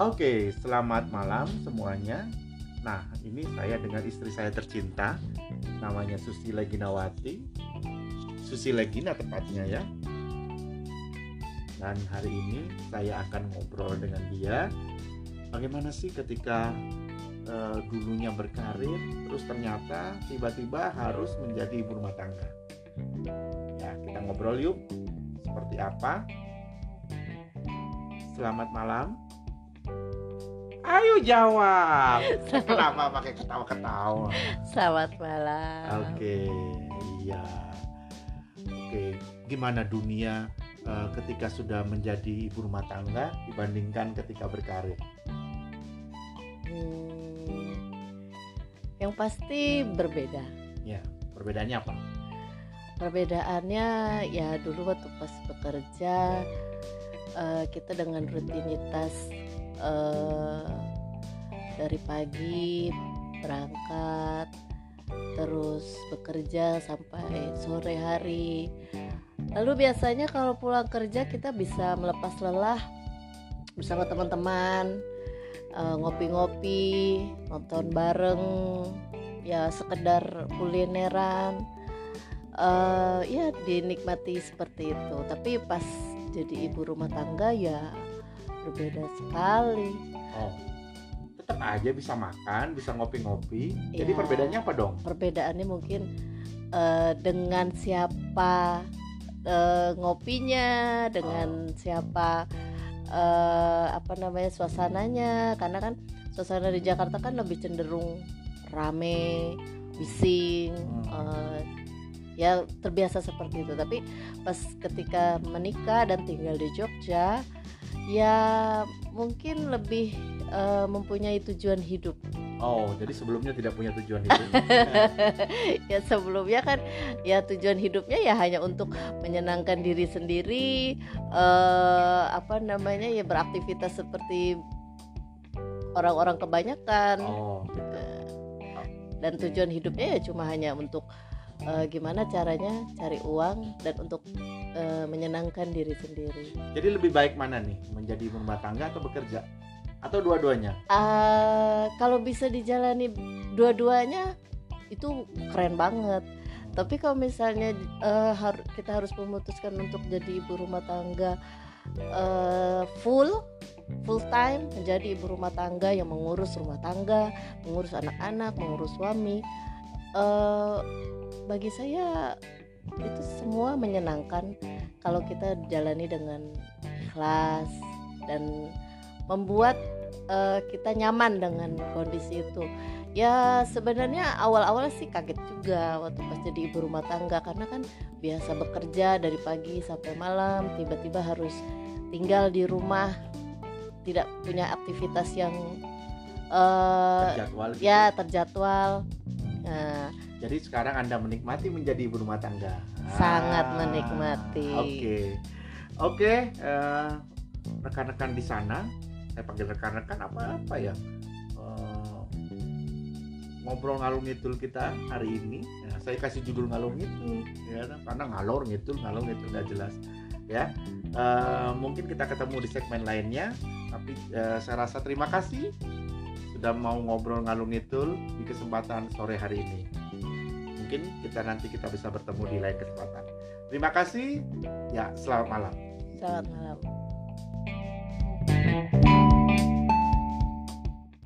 Oke, selamat malam semuanya. Nah, ini saya dengan istri saya tercinta, namanya Susila Ginawati. Susila Gina tepatnya ya. Dan hari ini saya akan ngobrol dengan dia. Bagaimana sih ketika uh, dulunya berkarir, terus ternyata tiba-tiba harus menjadi ibu rumah tangga. Ya, kita ngobrol yuk. Seperti apa? Selamat malam. Ayo jawab. Kenapa pakai ketawa-ketawa? Selamat malam. Oke, iya. Oke, gimana dunia uh, ketika sudah menjadi ibu rumah tangga dibandingkan ketika berkarir? Hmm, yang pasti berbeda. Ya, perbedaannya apa? Perbedaannya ya dulu waktu pas bekerja uh, kita dengan rutinitas uh, dari pagi berangkat terus bekerja sampai sore hari. Lalu biasanya kalau pulang kerja kita bisa melepas lelah bersama teman-teman uh, ngopi-ngopi nonton bareng ya sekedar kulineran. Uh, ya dinikmati seperti itu. Tapi pas jadi ibu rumah tangga ya berbeda sekali. Oh tetap aja bisa makan bisa ngopi-ngopi. Ya, jadi perbedaannya apa dong? Perbedaannya mungkin uh, dengan siapa uh, ngopinya dengan oh. siapa uh, apa namanya suasananya. Karena kan suasana di Jakarta kan lebih cenderung rame bising hmm. uh, ya terbiasa seperti itu. Tapi pas ketika menikah dan tinggal di Jogja ya mungkin lebih uh, mempunyai tujuan hidup. Oh, jadi sebelumnya tidak punya tujuan hidup? ya sebelumnya kan ya tujuan hidupnya ya hanya untuk menyenangkan diri sendiri, uh, apa namanya ya beraktivitas seperti orang-orang kebanyakan. Oh. Gitu. Dan tujuan hidupnya ya cuma hanya untuk uh, gimana caranya cari uang dan untuk uh, menyenangkan diri sendiri. Jadi lebih baik mana nih menjadi rumah tangga atau bekerja atau dua-duanya? Uh, kalau bisa dijalani dua-duanya itu keren banget. Tapi kalau misalnya uh, kita harus memutuskan untuk jadi ibu rumah tangga uh, full full time menjadi ibu rumah tangga yang mengurus rumah tangga, mengurus anak-anak, mengurus suami. Uh, bagi saya itu semua menyenangkan kalau kita jalani dengan ikhlas dan membuat uh, kita nyaman dengan kondisi itu ya sebenarnya awal-awal sih kaget juga waktu pas jadi ibu rumah tangga karena kan biasa bekerja dari pagi sampai malam tiba-tiba harus tinggal di rumah tidak punya aktivitas yang uh, terjadwal gitu. ya terjadwal nah jadi sekarang Anda menikmati menjadi ibu rumah tangga. Sangat ah, menikmati. Oke. Okay. Oke, okay, uh, eh, rekan-rekan di sana, saya panggil rekan-rekan apa-apa ya. Uh, ngobrol ngalung ngidul kita hari ini. Ya, saya kasih judul ngalung ngidul ya karena ngalor ngalung nggak jelas ya. Uh, mungkin kita ketemu di segmen lainnya, tapi uh, saya rasa terima kasih sudah mau ngobrol ngalung ngidul di kesempatan sore hari ini mungkin kita nanti kita bisa bertemu di lain kesempatan. Terima kasih. Ya, selamat malam. Selamat malam.